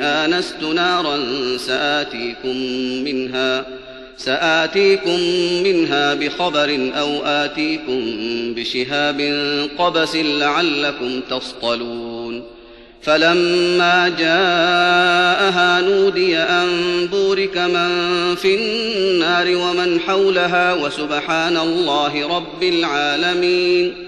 آنست نارا سآتيكم منها سآتيكم منها بخبر أو آتيكم بشهاب قبس لعلكم تصطلون. فلما جاءها نودي أن بورك من في النار ومن حولها وسبحان الله رب العالمين.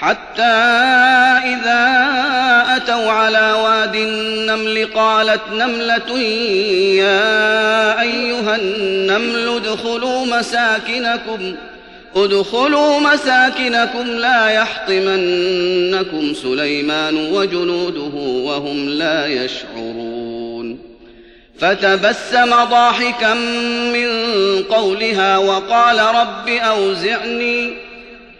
حتى إذا أتوا على واد النمل قالت نملة يا أيها النمل ادخلوا مساكنكم ادخلوا مساكنكم لا يحطمنكم سليمان وجنوده وهم لا يشعرون. فتبسم ضاحكا من قولها وقال رب أوزعني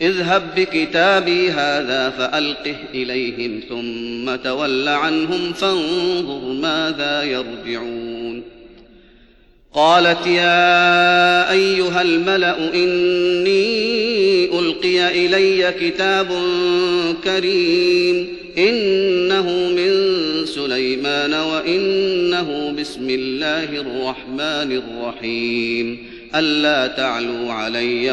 اذهب بكتابي هذا فألقه إليهم ثم تول عنهم فانظر ماذا يرجعون. قالت يا أيها الملأ إني ألقي إلي كتاب كريم إنه من سليمان وإنه بسم الله الرحمن الرحيم. ألا تعلوا علي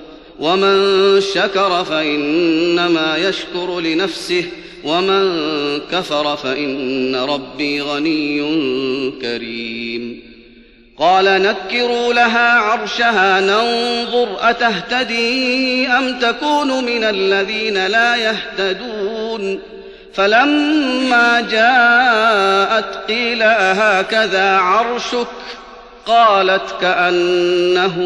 ومن شكر فإنما يشكر لنفسه ومن كفر فإن ربي غني كريم. قال نكروا لها عرشها ننظر أتهتدي أم تكون من الذين لا يهتدون. فلما جاءت قيل أهكذا عرشك؟ قالت كأنه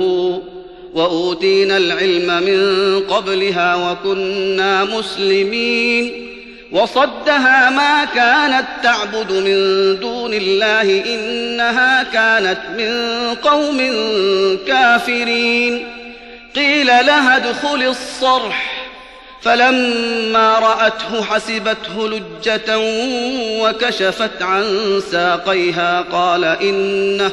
هو. وأوتينا العلم من قبلها وكنا مسلمين. وصدها ما كانت تعبد من دون الله إنها كانت من قوم كافرين. قيل لها ادخل الصرح. فلما رأته حسبته لجة وكشفت عن ساقيها قال إنه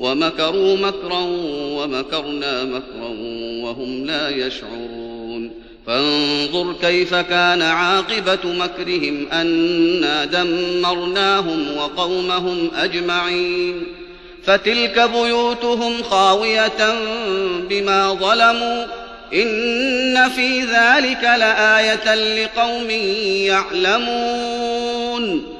ومكروا مكرا ومكرنا مكرا وهم لا يشعرون. فانظر كيف كان عاقبة مكرهم انا دمرناهم وقومهم أجمعين. فتلك بيوتهم خاوية بما ظلموا. إن في ذلك لآية لقوم يعلمون.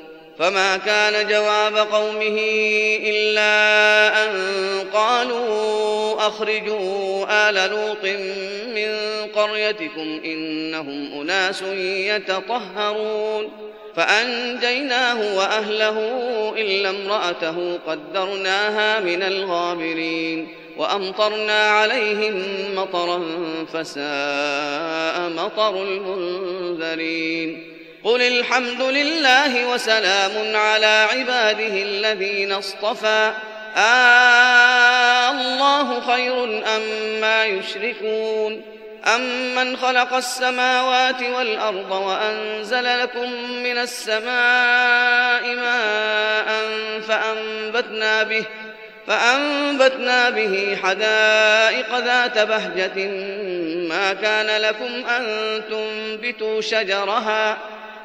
فما كان جواب قومه إلا أن قالوا أخرجوا آل لوط من قريتكم إنهم أناس يتطهرون فأنجيناه وأهله إلا امرأته قدرناها من الغابرين وأمطرنا عليهم مطرا فساء مطر المنذرين قل الحمد لله وسلام على عباده الذين اصطفى آه الله خير أما ما يشركون أمن خلق السماوات والأرض وأنزل لكم من السماء ماء فأنبتنا به فأنبتنا به حدائق ذات بهجة ما كان لكم أن تنبتوا شجرها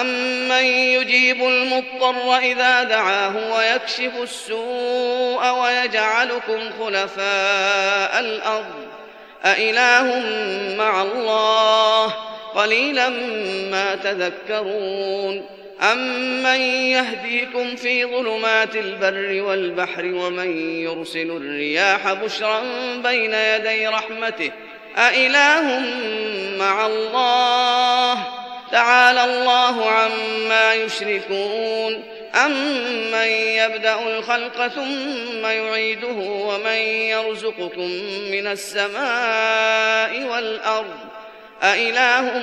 أمن يجيب المضطر إذا دعاه ويكشف السوء ويجعلكم خلفاء الأرض أإله مع الله قليلا ما تذكرون أمن يهديكم في ظلمات البر والبحر ومن يرسل الرياح بشرا بين يدي رحمته أإله مع الله تعالى الله عما يشركون أمن يبدأ الخلق ثم يعيده ومن يرزقكم من السماء والأرض؟ أإله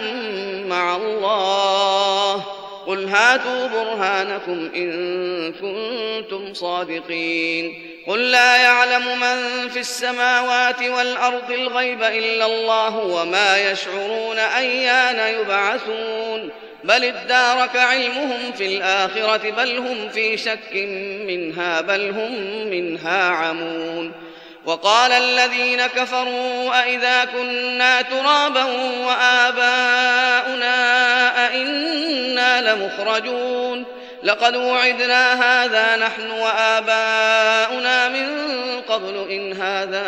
مع الله؟ قل هاتوا برهانكم إن كنتم صادقين. قل لا يعلم من في السماوات والأرض الغيب إلا الله وما يشعرون أيان يبعثون بل ادارك علمهم في الآخرة بل هم في شك منها بل هم منها عمون وقال الذين كفروا أئذا كنا ترابا وآباؤنا أئنا لمخرجون لقد وعدنا هذا نحن وآباؤنا من قبل إن هذا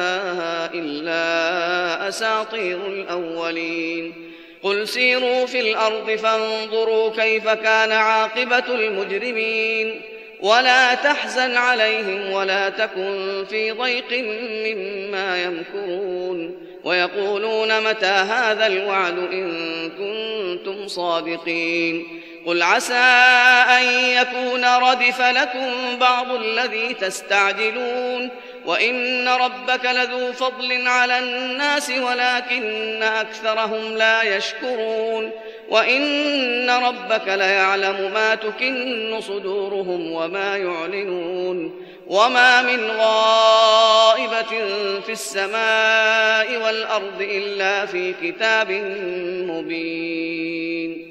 إلا أساطير الأولين. قل سيروا في الأرض فانظروا كيف كان عاقبة المجرمين. ولا تحزن عليهم ولا تكن في ضيق مما يمكرون. ويقولون متى هذا الوعد إن كنتم صادقين. قل عسى أن يكون ردف لكم بعض الذي تستعجلون وإن ربك لذو فضل على الناس ولكن أكثرهم لا يشكرون وإن ربك ليعلم ما تكن صدورهم وما يعلنون وما من غائبة في السماء والأرض إلا في كتاب مبين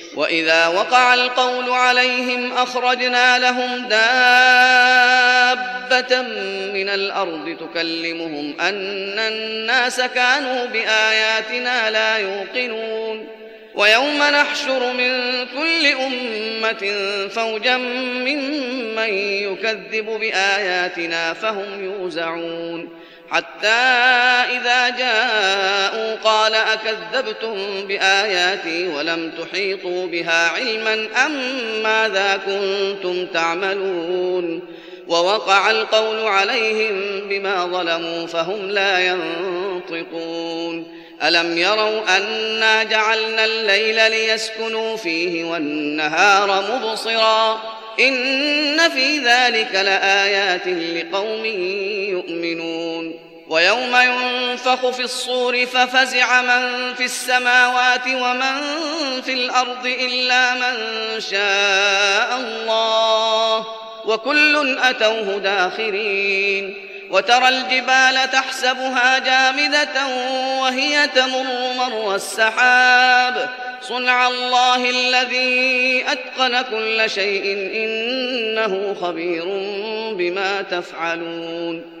وإذا وقع القول عليهم أخرجنا لهم دابة من الأرض تكلمهم أن الناس كانوا بآياتنا لا يوقنون. ويوم نحشر من كل أمة فوجا ممن يكذب بآياتنا فهم يوزعون. حتى إذا جاءوا قال أكذبتم بآياتي ولم تحيطوا بها علما أم ماذا كنتم تعملون ووقع القول عليهم بما ظلموا فهم لا ينطقون. ألم يروا أنا جعلنا الليل ليسكنوا فيه والنهار مبصرا؟ إن في ذلك لآيات لقوم يؤمنون. ويوم ينفخ في الصور ففزع من في السماوات ومن في الأرض إلا من شاء الله وكل أتوه داخرين وترى الجبال تحسبها جامدة وهي تمر مر السحاب صنع الله الذي أتقن كل شيء إنه خبير بما تفعلون